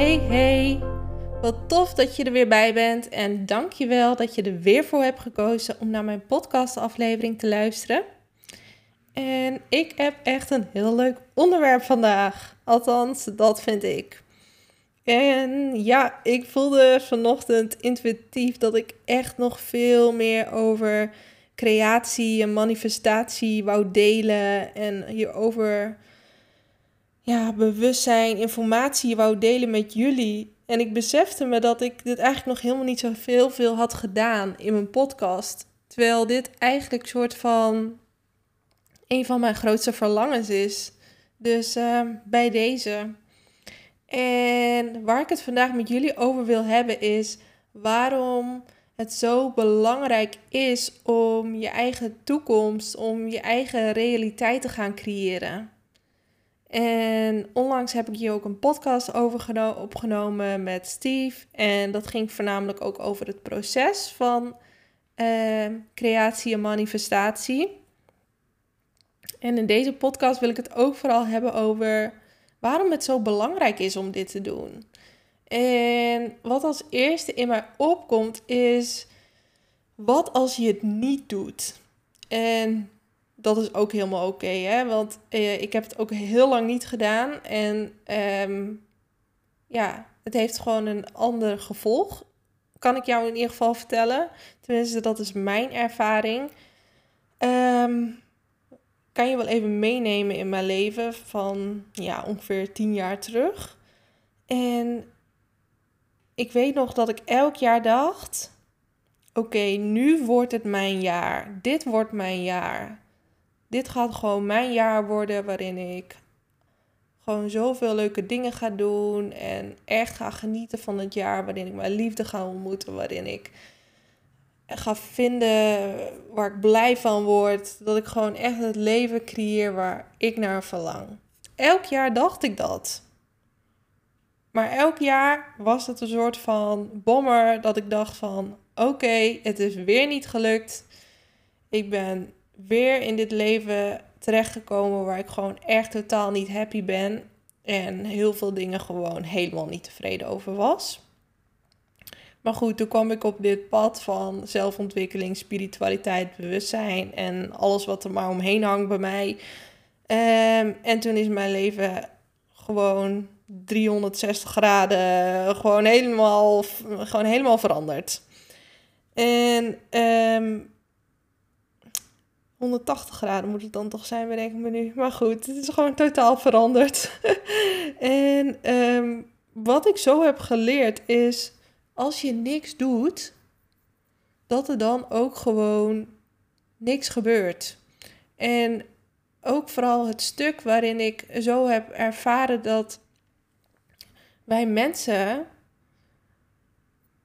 Hey hey, wat tof dat je er weer bij bent en dankjewel dat je er weer voor hebt gekozen om naar mijn podcastaflevering te luisteren. En ik heb echt een heel leuk onderwerp vandaag. Althans, dat vind ik. En ja, ik voelde vanochtend intuïtief dat ik echt nog veel meer over creatie en manifestatie wou delen. En hierover ja, bewustzijn, informatie wou delen met jullie. En ik besefte me dat ik dit eigenlijk nog helemaal niet zo veel, veel had gedaan in mijn podcast. Terwijl dit eigenlijk soort van een van mijn grootste verlangens is. Dus uh, bij deze. En waar ik het vandaag met jullie over wil hebben is waarom het zo belangrijk is om je eigen toekomst, om je eigen realiteit te gaan creëren. En onlangs heb ik hier ook een podcast over opgenomen met Steve. En dat ging voornamelijk ook over het proces van uh, creatie en manifestatie. En in deze podcast wil ik het ook vooral hebben over waarom het zo belangrijk is om dit te doen. En wat als eerste in mij opkomt is, wat als je het niet doet? En dat is ook helemaal oké, hè? Want eh, ik heb het ook heel lang niet gedaan. En ehm, ja, het heeft gewoon een ander gevolg. Kan ik jou in ieder geval vertellen. Tenminste, dat is mijn ervaring. Um, kan je wel even meenemen in mijn leven van ja, ongeveer tien jaar terug. En ik weet nog dat ik elk jaar dacht: oké, nu wordt het mijn jaar. Dit wordt mijn jaar. Dit gaat gewoon mijn jaar worden waarin ik gewoon zoveel leuke dingen ga doen en echt ga genieten van het jaar waarin ik mijn liefde ga ontmoeten, waarin ik ga vinden waar ik blij van word. Dat ik gewoon echt het leven creëer waar ik naar verlang. Elk jaar dacht ik dat. Maar elk jaar was het een soort van bommer dat ik dacht van oké, het is weer niet gelukt. Ik ben weer in dit leven terechtgekomen waar ik gewoon echt totaal niet happy ben. En heel veel dingen gewoon helemaal niet tevreden over was. Maar goed, toen kwam ik op dit pad van zelfontwikkeling, spiritualiteit, bewustzijn en alles wat er maar omheen hangt bij mij. Um, en toen is mijn leven gewoon 360 graden, gewoon helemaal, gewoon helemaal veranderd. En um, 180 graden moet het dan toch zijn, bedenk ik me nu. Maar goed, het is gewoon totaal veranderd. en um, wat ik zo heb geleerd is als je niks doet, dat er dan ook gewoon niks gebeurt. En ook vooral het stuk waarin ik zo heb ervaren dat wij mensen,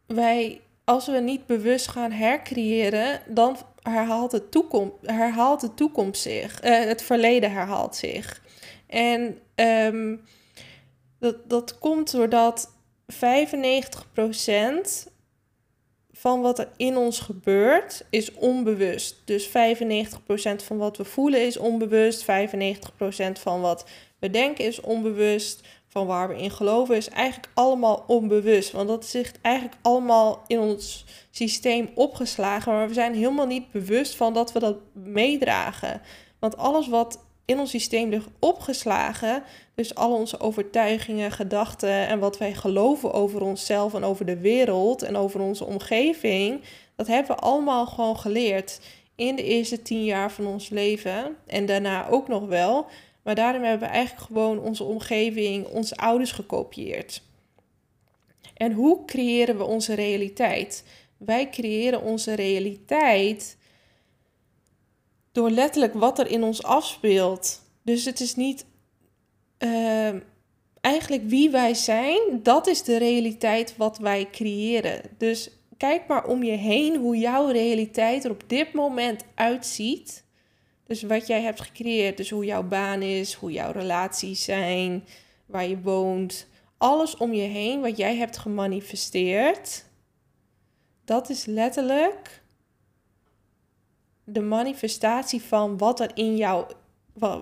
wij, als we niet bewust gaan hercreëren, dan herhaalt de toekomst, herhaalt de toekomst zich. Uh, het verleden herhaalt zich. En um, dat, dat komt doordat 95% van wat er in ons gebeurt is onbewust. Dus 95% van wat we voelen is onbewust. 95% van wat we denken is onbewust. Van waar we in geloven is eigenlijk allemaal onbewust. Want dat zit eigenlijk allemaal in ons systeem opgeslagen. Maar we zijn helemaal niet bewust van dat we dat meedragen. Want alles wat in ons systeem ligt opgeslagen. Dus al onze overtuigingen, gedachten en wat wij geloven over onszelf en over de wereld en over onze omgeving, dat hebben we allemaal gewoon geleerd in de eerste tien jaar van ons leven en daarna ook nog wel. Maar daarom hebben we eigenlijk gewoon onze omgeving, onze ouders gekopieerd. En hoe creëren we onze realiteit? Wij creëren onze realiteit door letterlijk wat er in ons afspeelt. Dus het is niet ehm, eigenlijk wie wij zijn, dat is de realiteit wat wij creëren. Dus kijk maar om je heen hoe jouw realiteit er op dit moment uitziet. Dus wat jij hebt gecreëerd, dus hoe jouw baan is, hoe jouw relaties zijn, waar je woont, alles om je heen wat jij hebt gemanifesteerd, dat is letterlijk de manifestatie van wat er in jou,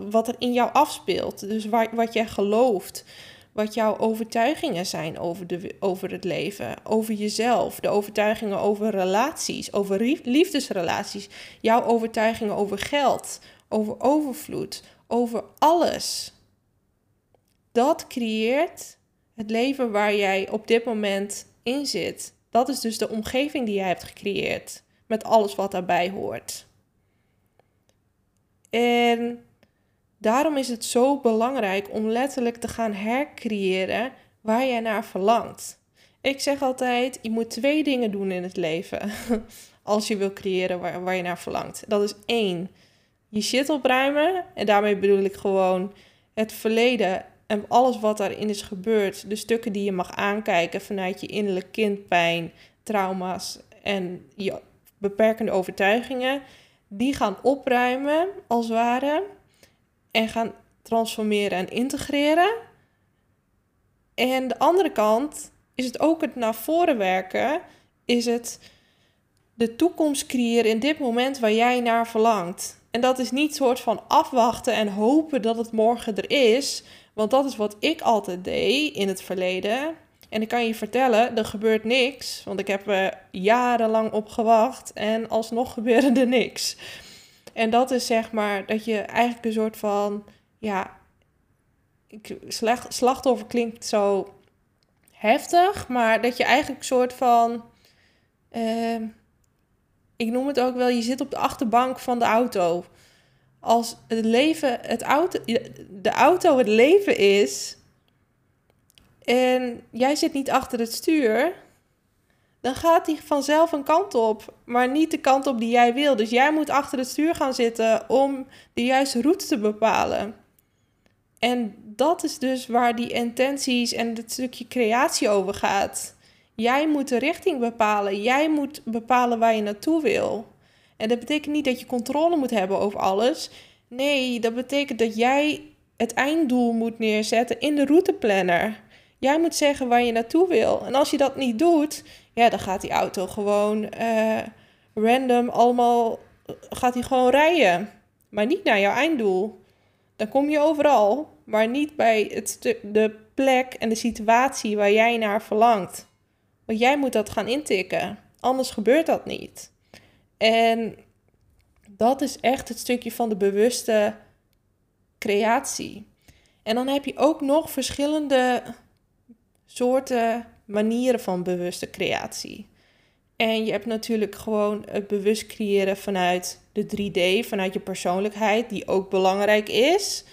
wat er in jou afspeelt. Dus waar, wat jij gelooft, wat jouw overtuigingen zijn over, de, over het leven, over jezelf, de overtuigingen over relaties, over liefdesrelaties, jouw overtuigingen over geld, over overvloed, over alles. Dat creëert het leven waar jij op dit moment in zit. Dat is dus de omgeving die jij hebt gecreëerd, met alles wat daarbij hoort. En daarom is het zo belangrijk om letterlijk te gaan hercreëren waar jij naar verlangt. Ik zeg altijd, je moet twee dingen doen in het leven als je wil creëren waar, waar je naar verlangt. Dat is één, je shit opruimen. En daarmee bedoel ik gewoon het verleden en alles wat daarin is gebeurd. De stukken die je mag aankijken vanuit je innerlijke kindpijn, trauma's en je beperkende overtuigingen die gaan opruimen, als het ware, en gaan transformeren en integreren. En de andere kant is het ook het naar voren werken, is het de toekomst creëren in dit moment waar jij naar verlangt. En dat is niet soort van afwachten en hopen dat het morgen er is, want dat is wat ik altijd deed in het verleden. En ik kan je vertellen, er gebeurt niks. Want ik heb er jarenlang op gewacht en alsnog gebeurde er niks. En dat is zeg maar dat je eigenlijk een soort van, ja, slachtoffer klinkt zo heftig, maar dat je eigenlijk een soort van, uh, ik noem het ook wel, je zit op de achterbank van de auto. Als het leven, het auto, de auto het leven is, en jij zit niet achter het stuur, dan gaat hij vanzelf een kant op, maar niet de kant op die jij wil. Dus jij moet achter het stuur gaan zitten om de juiste route te bepalen. En dat is dus waar die intenties en het stukje creatie over gaat. Jij moet de richting bepalen. Jij moet bepalen waar je naartoe wil. En dat betekent niet dat je controle moet hebben over alles. Nee, dat betekent dat jij het einddoel moet neerzetten in de routeplanner. Jij moet zeggen waar je naartoe wil. En als je dat niet doet, ja, dan gaat die auto gewoon uh, random allemaal, gaat hij gewoon rijden. Maar niet naar jouw einddoel. Dan kom je overal, maar niet bij het de plek en de situatie waar jij naar verlangt. Want jij moet dat gaan intikken, anders gebeurt dat niet. En dat is echt het stukje van de bewuste creatie. En dan heb je ook nog verschillende soorten manieren van bewuste creatie. En je hebt natuurlijk gewoon het bewust creëren vanuit de 3D, vanuit je persoonlijkheid, die ook belangrijk is.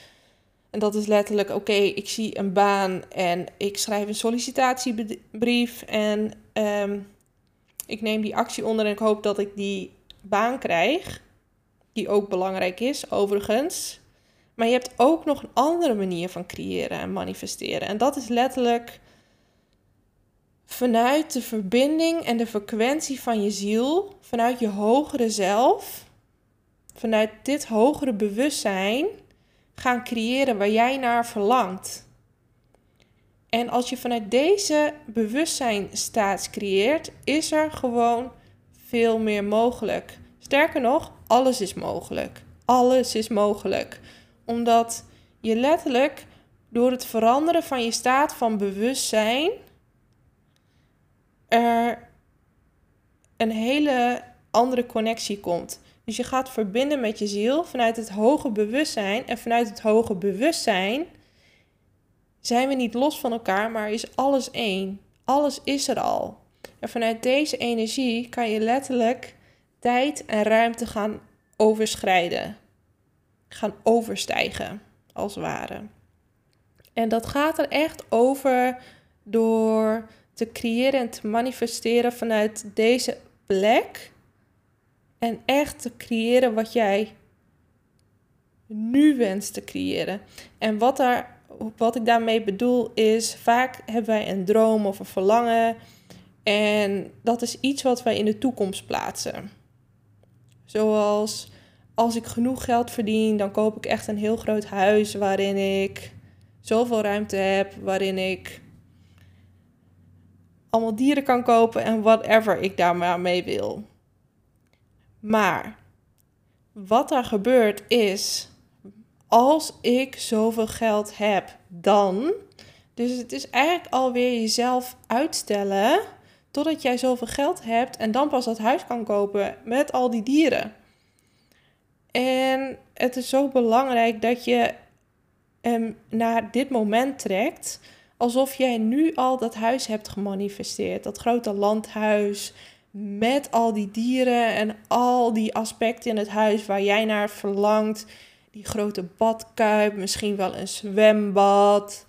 En dat is letterlijk, oké, ik zie een baan en ik schrijf een sollicitatiebrief en ehm, ik neem die actie onder en ik hoop dat ik die baan krijg, die ook belangrijk is overigens. Maar je hebt ook nog een andere manier van creëren en manifesteren. En dat is letterlijk vanuit de verbinding en de frequentie van je ziel, vanuit je hogere zelf, vanuit dit hogere bewustzijn gaan creëren waar jij naar verlangt. En als je vanuit deze bewustzijnstaat creëert, is er gewoon veel meer mogelijk. Sterker nog, alles is mogelijk. Alles is mogelijk. Omdat je letterlijk door het veranderen van je staat van bewustzijn er een hele andere connectie komt. Dus je gaat verbinden met je ziel vanuit het hoge bewustzijn. En vanuit het hoge bewustzijn zijn we niet los van elkaar, maar is alles één. Alles is er al. En vanuit deze energie kan je letterlijk tijd en ruimte gaan overschrijden. Gaan overstijgen, als het ware. En dat gaat er echt over door te creëren en te manifesteren vanuit deze plek. En echt te creëren wat jij nu wenst te creëren. En wat daar wat ik daarmee bedoel is, vaak hebben wij een droom of een verlangen. En dat is iets wat wij in de toekomst plaatsen. Zoals als ik genoeg geld verdien, dan koop ik echt een heel groot huis waarin ik zoveel ruimte heb, waarin ik allemaal dieren kan kopen en whatever ik daar maar mee wil. Maar wat er gebeurt is, als ik zoveel geld heb, dan. Dus het is eigenlijk alweer jezelf uitstellen totdat jij zoveel geld hebt en dan pas dat huis kan kopen met al die dieren. En het is zo belangrijk dat je hem naar dit moment trekt, alsof jij nu al dat huis hebt gemanifesteerd. Dat grote landhuis met al die dieren en al die aspecten in het huis waar jij naar verlangt. Die grote badkuip, misschien wel een zwembad.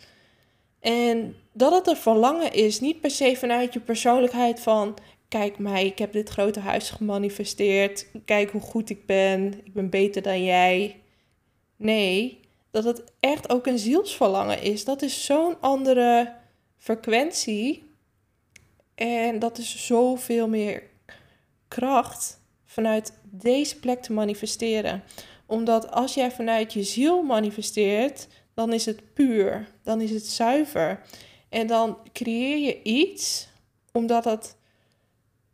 En dat het een verlangen is, niet per se vanuit je persoonlijkheid van kijk mij, ik heb dit grote huis gemanifesteerd. Kijk hoe goed ik ben. Ik ben beter dan jij. Nee, dat het echt ook een zielsverlangen is. Dat is zo'n andere frequentie. En dat is zoveel meer kracht vanuit deze plek te manifesteren. Omdat als jij vanuit je ziel manifesteert, dan is het puur, dan is het zuiver. En dan creëer je iets omdat het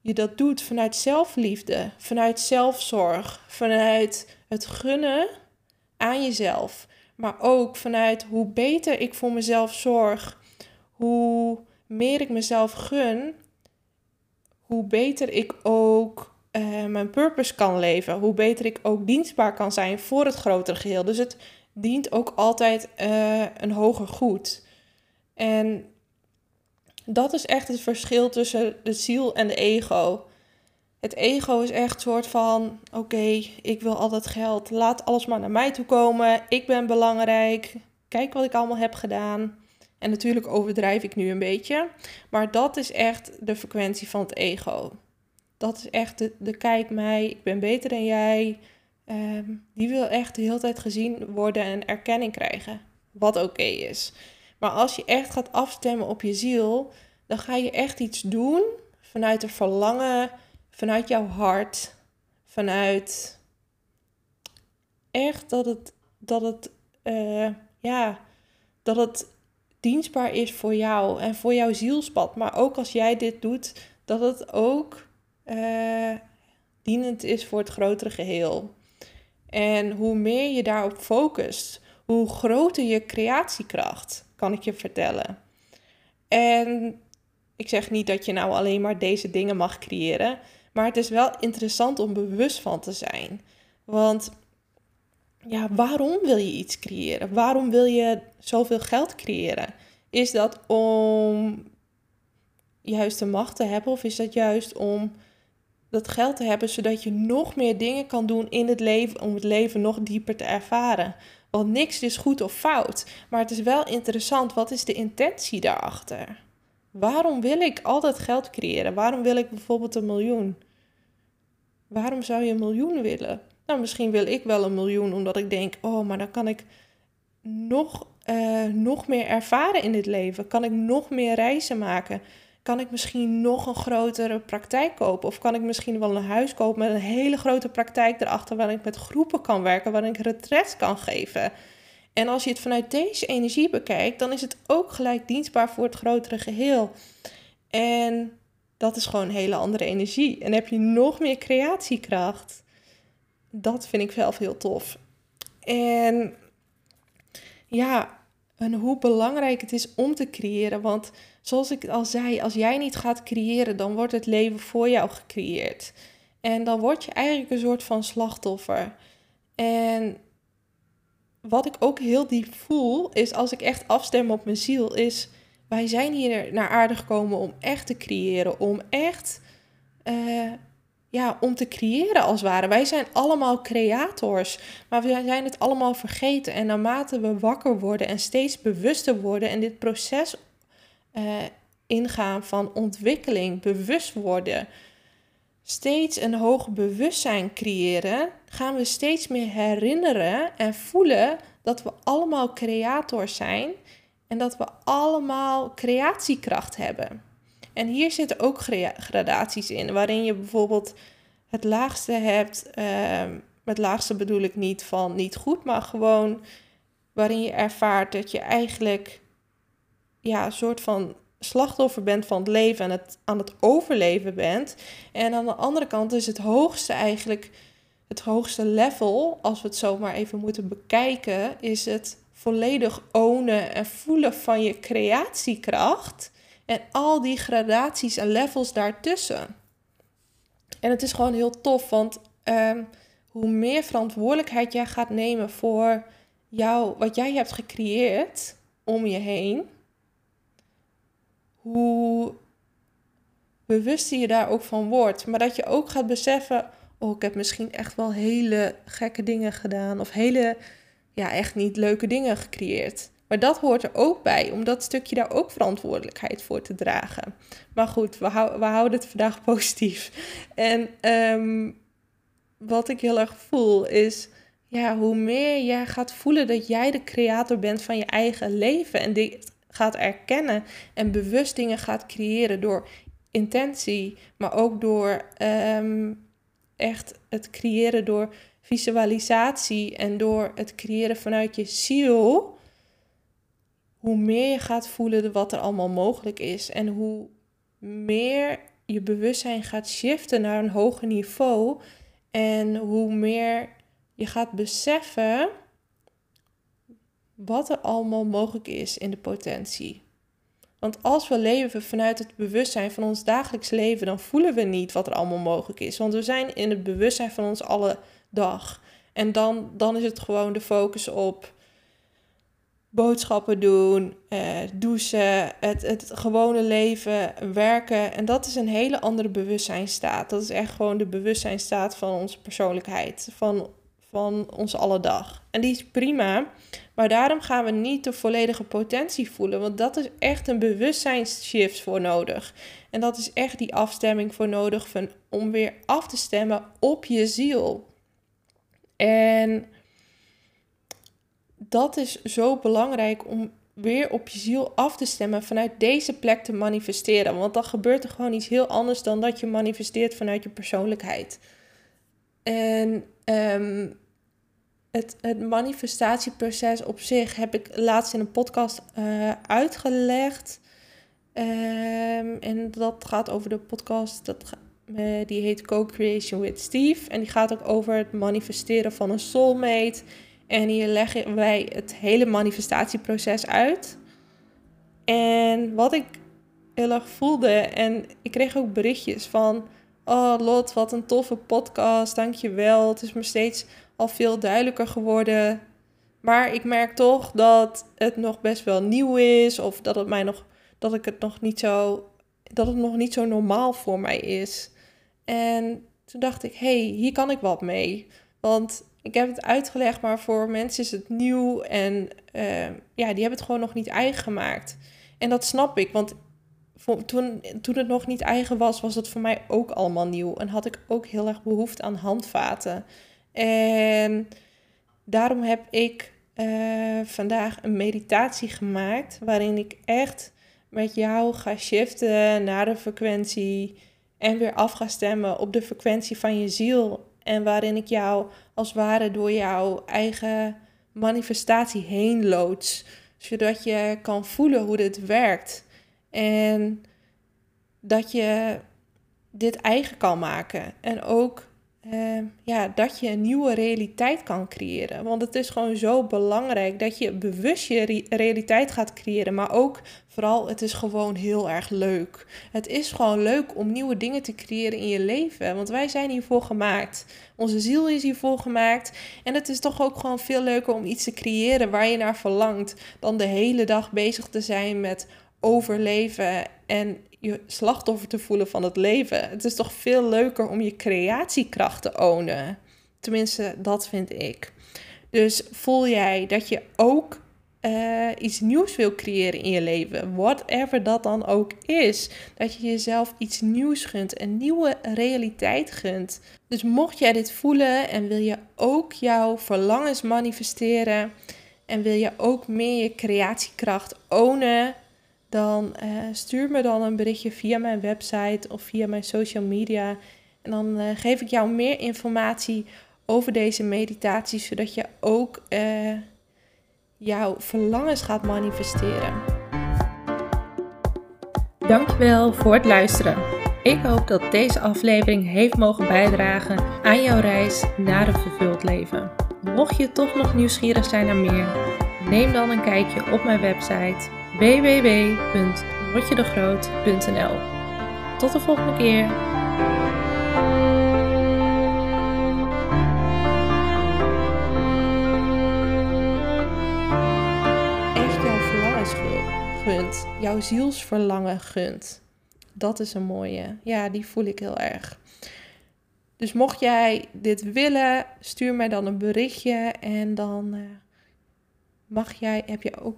je dat doet vanuit zelfliefde, vanuit zelfzorg, vanuit het gunnen aan jezelf. Maar ook vanuit hoe beter ik voor mezelf zorg, hoe meer ik mezelf gun, hoe beter ik ook uh, mijn purpose kan leven, hoe beter ik ook dienstbaar kan zijn voor het grotere geheel. Dus het dient ook altijd uh, een hoger goed. En dat is echt het verschil tussen de ziel en de ego. Het ego is echt soort van: oké, ik wil al dat geld, laat alles maar naar mij toe komen. Ik ben belangrijk. Kijk wat ik allemaal heb gedaan. En natuurlijk overdrijf ik nu een beetje, maar dat is echt de frequentie van het ego. Dat is echt de, de kijk mij, ik ben beter dan jij. Ehm, die wil echt de hele tijd gezien worden en erkenning krijgen. Wat oké is. Maar als je echt gaat afstemmen op je ziel, dan ga je echt iets doen vanuit een verlangen, vanuit jouw hart, vanuit echt dat het, dat het, uh, ja, dat het dienstbaar is voor jou en voor jouw zielspad. Maar ook als jij dit doet, dat het ook uh, dienend is voor het grotere geheel. En hoe meer je daarop focust, hoe groter je creatiekracht, kan ik je vertellen. En ik zeg niet dat je nou alleen maar deze dingen mag creëren, maar het is wel interessant om bewust van te zijn. Want ja, waarom wil je iets creëren? Waarom wil je zoveel geld creëren? Is dat om juist de macht te hebben of is dat juist om dat geld te hebben zodat je nog meer dingen kan doen in het leven om het leven nog dieper te ervaren? Want niks is goed of fout, maar het is wel interessant. Wat is de intentie daarachter? Waarom wil ik altijd geld creëren? Waarom wil ik bijvoorbeeld een miljoen? Waarom zou je een miljoen willen? Nou, misschien wil ik wel een miljoen omdat ik denk: oh, maar dan kan ik nog, uh, nog meer ervaren in dit leven. Kan ik nog meer reizen maken? Kan ik misschien nog een grotere praktijk kopen? Of kan ik misschien wel een huis kopen met een hele grote praktijk erachter waarin ik met groepen kan werken, waarin ik retret kan geven? En als je het vanuit deze energie bekijkt, dan is het ook gelijk dienstbaar voor het grotere geheel. En dat is gewoon een hele andere energie. En heb je nog meer creatiekracht. Dat vind ik zelf heel tof. En ja, en hoe belangrijk het is om te creëren. Want zoals ik al zei, als jij niet gaat creëren, dan wordt het leven voor jou gecreëerd. En dan word je eigenlijk een soort van slachtoffer. En wat ik ook heel diep voel, is als ik echt afstem op mijn ziel, is wij zijn hier naar aarde gekomen om echt te creëren, om echt, uh, ja, om te creëren als het ware. Wij zijn allemaal creators, maar we zijn het allemaal vergeten. En naarmate we wakker worden en steeds bewuster worden en dit proces uh, ingaan van ontwikkeling, bewust worden, steeds een hoger bewustzijn creëren, gaan we steeds meer herinneren en voelen dat we allemaal creators zijn dat we allemaal creatiekracht hebben. En hier zitten ook gradaties in, waarin je bijvoorbeeld het laagste hebt. Uh, het laagste bedoel ik niet van niet goed, maar gewoon waarin je ervaart dat je eigenlijk ja, een soort van slachtoffer bent van het leven en het aan het overleven bent. En aan de andere kant is het hoogste eigenlijk, het hoogste level, als we het zomaar even moeten bekijken, is het volledig ownen en voelen van je creatiekracht en al die gradaties en levels daartussen. En het is gewoon heel tof, want ehm, hoe meer verantwoordelijkheid jij gaat nemen voor jou, wat jij hebt gecreëerd om je heen, hoe bewuster je daar ook van wordt. Maar dat je ook gaat beseffen, oh, ik heb misschien echt wel hele gekke dingen gedaan of hele, ja, echt niet leuke dingen gecreëerd. Maar dat hoort er ook bij, om dat stukje daar ook verantwoordelijkheid voor te dragen. Maar goed, we, hou, we houden het vandaag positief. En um, wat ik heel erg voel is, ja, hoe meer jij gaat voelen dat jij de creator bent van je eigen leven en dit gaat erkennen en bewust dingen gaat creëren door intentie, maar ook door um, echt het creëren door visualisatie en door het creëren vanuit je ziel, hoe meer je gaat voelen wat er allemaal mogelijk is en hoe meer je bewustzijn gaat shiften naar een hoger niveau en hoe meer je gaat beseffen wat er allemaal mogelijk is in de potentie. Want als we leven vanuit het bewustzijn van ons dagelijks leven, dan voelen we niet wat er allemaal mogelijk is. Want we zijn in het bewustzijn van ons alle dag. En dan, dan is het gewoon de focus op boodschappen doen, eh, douchen, het, het gewone leven, werken. En dat is een hele andere bewustzijnstaat. Dat is echt gewoon de bewustzijnstaat van onze persoonlijkheid, van, van onze alle dag. En die is prima, maar daarom gaan we niet de volledige potentie voelen, want dat is echt een bewustzijnsshift voor nodig. En dat is echt die afstemming voor nodig van, om weer af te stemmen op je ziel. En dat is zo belangrijk om weer op je ziel af te stemmen vanuit deze plek te manifesteren. Want dan gebeurt er gewoon iets heel anders dan dat je manifesteert vanuit je persoonlijkheid. En um, het, het manifestatieproces op zich heb ik laatst in een podcast uh, uitgelegd. Um, en dat gaat over de podcast, dat, die heet Co-Creation with Steve. En die gaat ook over het manifesteren van een soulmate. En hier leggen wij het hele manifestatieproces uit. En wat ik heel erg voelde, en ik kreeg ook berichtjes van... Oh Lot, wat een toffe podcast, dankjewel. Het is me steeds al veel duidelijker geworden. Maar ik merk toch dat het nog best wel nieuw is. Of dat, het mij nog, dat, ik het nog niet zo, dat het nog niet zo normaal voor mij is. En toen dacht ik, hé, hey, hier kan ik wat mee. Want ik heb het uitgelegd, maar voor mensen is het nieuw en uh, ja, die hebben het gewoon nog niet eigen gemaakt. En dat snap ik, want toen, toen het nog niet eigen was, was het voor mij ook allemaal nieuw. En had ik ook heel erg behoefte aan handvaten. En daarom heb ik uh, vandaag een meditatie gemaakt waarin ik echt met jou ga shiften naar de frequentie en weer af ga stemmen op de frequentie van je ziel en waarin ik jou als ware door jouw eigen manifestatie heen loods. Zodat je kan voelen hoe dit werkt. En dat je dit eigen kan maken. En ook uh, ja, dat je een nieuwe realiteit kan creëren. Want het is gewoon zo belangrijk dat je bewust je realiteit gaat creëren. Maar ook vooral, het is gewoon heel erg leuk. Het is gewoon leuk om nieuwe dingen te creëren in je leven. Want wij zijn hiervoor gemaakt. Onze ziel is hiervoor gemaakt. En het is toch ook gewoon veel leuker om iets te creëren waar je naar verlangt. Dan de hele dag bezig te zijn met overleven en je slachtoffer te voelen van het leven. Het is toch veel leuker om je creatiekracht te ownen. Tenminste, dat vind ik. Dus voel jij dat je ook eh, iets nieuws wil creëren in je leven. Whatever dat dan ook is. Dat je jezelf iets nieuws gunt, een nieuwe realiteit gunt. Dus mocht jij dit voelen en wil je ook jouw verlangens manifesteren en wil je ook meer je creatiekracht ownen, dan uh, stuur me dan een berichtje via mijn website of via mijn social media. En dan uh, geef ik jou meer informatie over deze meditatie, zodat je ook uh, jouw verlangens gaat manifesteren. Dankjewel voor het luisteren. Ik hoop dat deze aflevering heeft mogen bijdragen aan jouw reis naar een vervuld leven. Mocht je toch nog nieuwsgierig zijn naar meer, neem dan een kijkje op mijn website www.rotjedegroot.nl. Tot de volgende keer. Gunt, jouw zielsverlangen gunt. Dat is een mooie. Ja, die voel ik heel erg. Dus mocht jij dit willen, stuur mij dan een berichtje en dan uh, mag jij, heb je ook